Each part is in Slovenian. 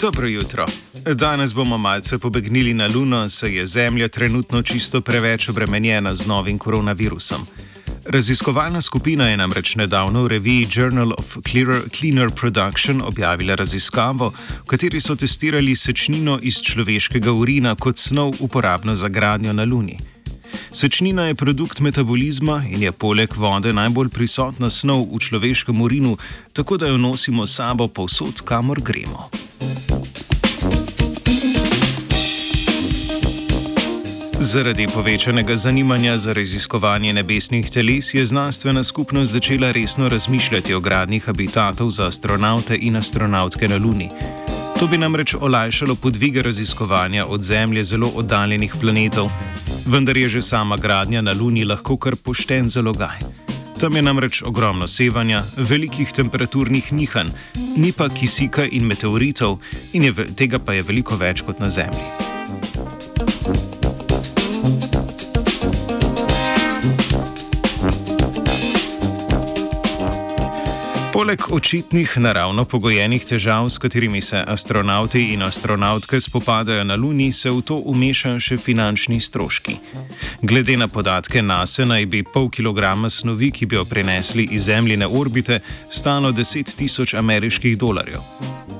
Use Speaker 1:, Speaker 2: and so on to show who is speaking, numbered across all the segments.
Speaker 1: Dobro jutro. Danes bomo malce pobegnili na Luno, saj je Zemlja trenutno čisto preveč obremenjena z novim koronavirusom. Raziskovalna skupina je namreč nedavno v reviji Journal of Clearer, Cleaner Production objavila raziskavo, v kateri so testirali sečnino iz človeškega urina kot snov uporabno za gradnjo na Luni. Sečnina je produkt metabolizma in je poleg vode najbolj prisotna snov v človeškem urinu, tako da jo nosimo sabo povsod, kamor gremo. Zaradi povečanega zanimanja za raziskovanje nebesnih teles je znanstvena skupnost začela resno razmišljati o gradnji habitatov za astronaute in astronautke na Luni. To bi namreč olajšalo podvige raziskovanja od Zemlje zelo oddaljenih planetov, vendar je že sama gradnja na Luni lahko kar pošten zalogaj. Tam je namreč ogromno sevanja, velikih temperaturnih nihanj, ni pa kisika in meteoritov, in je, tega pa je veliko več kot na Zemlji. Poleg očitnih naravno pogojenih težav, s katerimi se astronauti in astronautke spopadajo na Luni, se v to umešajo še finančni stroški. Glede na podatke NASA naj bi pol kilograma snovi, ki bi jo prenesli iz Zemljine orbite, stalo 10 tisoč ameriških dolarjev.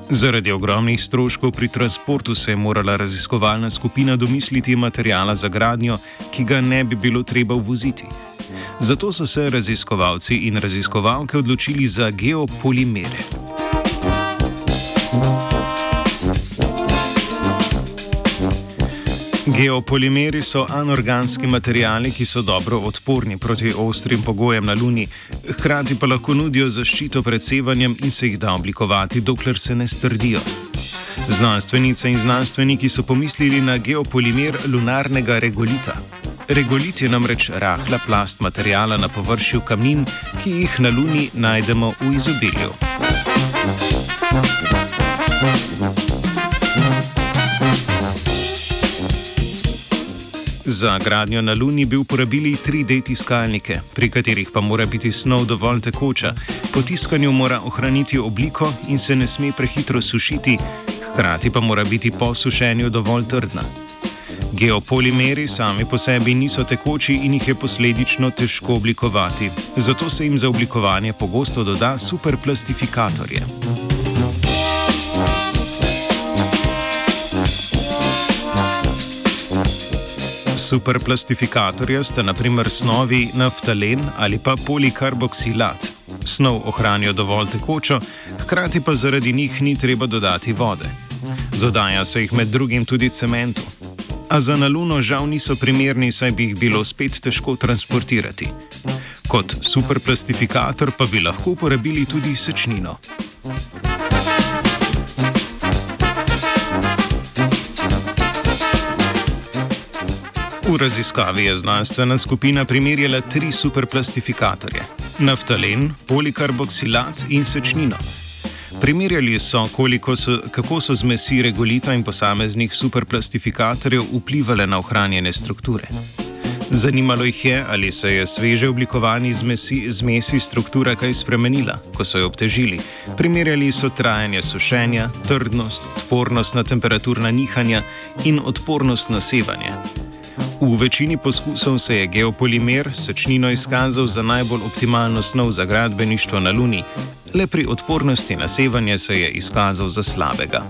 Speaker 1: Zaradi ogromnih stroškov pri transportu se je morala raziskovalna skupina domisliti materijala za gradnjo, ki ga ne bi bilo treba voziti. Zato so se raziskovalci in raziskovalke odločili za geopolimere. Geopolimeri so anorganski materijali, ki so dobro odporni proti ostrim pogojem na Luni, hkrati pa lahko nudijo zaščito pred sevanjem in se jih da oblikovati, dokler se ne strdijo. Znanstvenice in znanstveniki so pomislili na geopolimer lunarnega regolita. Regolit je namreč rahla plast materijala na površju kamnin, ki jih na Luni najdemo v izobilju. Za gradnjo na Luni bi uporabili 3D tiskalnike, pri katerih pa mora biti snov dovolj tekoča, po tiskanju mora ohraniti obliko in se ne sme prehitro sušiti, hkrati pa mora biti po sušenju dovolj trdna. Geopolimeri sami po sebi niso tekoči in jih je posledično težko oblikovati, zato se jim za oblikovanje pogosto doda superplastifikatorje. Superplastifikatorje sta naprimer snovi naftalen ali pa polikarboksilat. Snov ohranijo dovolj tekočo, hkrati pa zaradi njih ni treba dodati vode. Dodaja se jih med drugim tudi cementu a za na Luno žal niso primerni, saj bi jih bilo spet težko transportirati. Kot superplastifikator pa bi lahko uporabili tudi sečnino. V raziskavi je znanstvena skupina primerjala tri superplastifikatorje: naftalen, polikarboksilat in sečnino. Primerjali so, so, kako so zmesi regolita in posameznih superplastifikatorjev vplivali na ohranjene strukture. Zanimalo jih je, ali se je sveže oblikovani zmesi, zmesi struktura kaj spremenila, ko so jo obtežili. Primerjali so trajanje sušenja, trdnost, odpornost na temperaturna nihanja in odpornost na sevanje. V večini poskusov se je geopolimer sečnino izkazal za najbolj optimalno snov za gradbeništvo na Luni, le pri odpornosti na sevanje se je izkazal za slabega.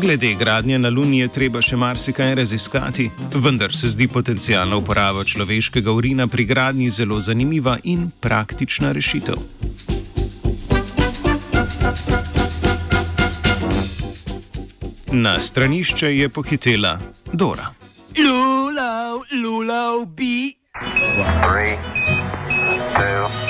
Speaker 1: Glede gradnje na Luni je treba še marsikaj raziskati, vendar se zdi potencijalna uporaba človeškega urina pri gradnji zelo zanimiva in praktična rešitev. Na stranišče je pohitela Dora.
Speaker 2: Lulo, B. Three, two,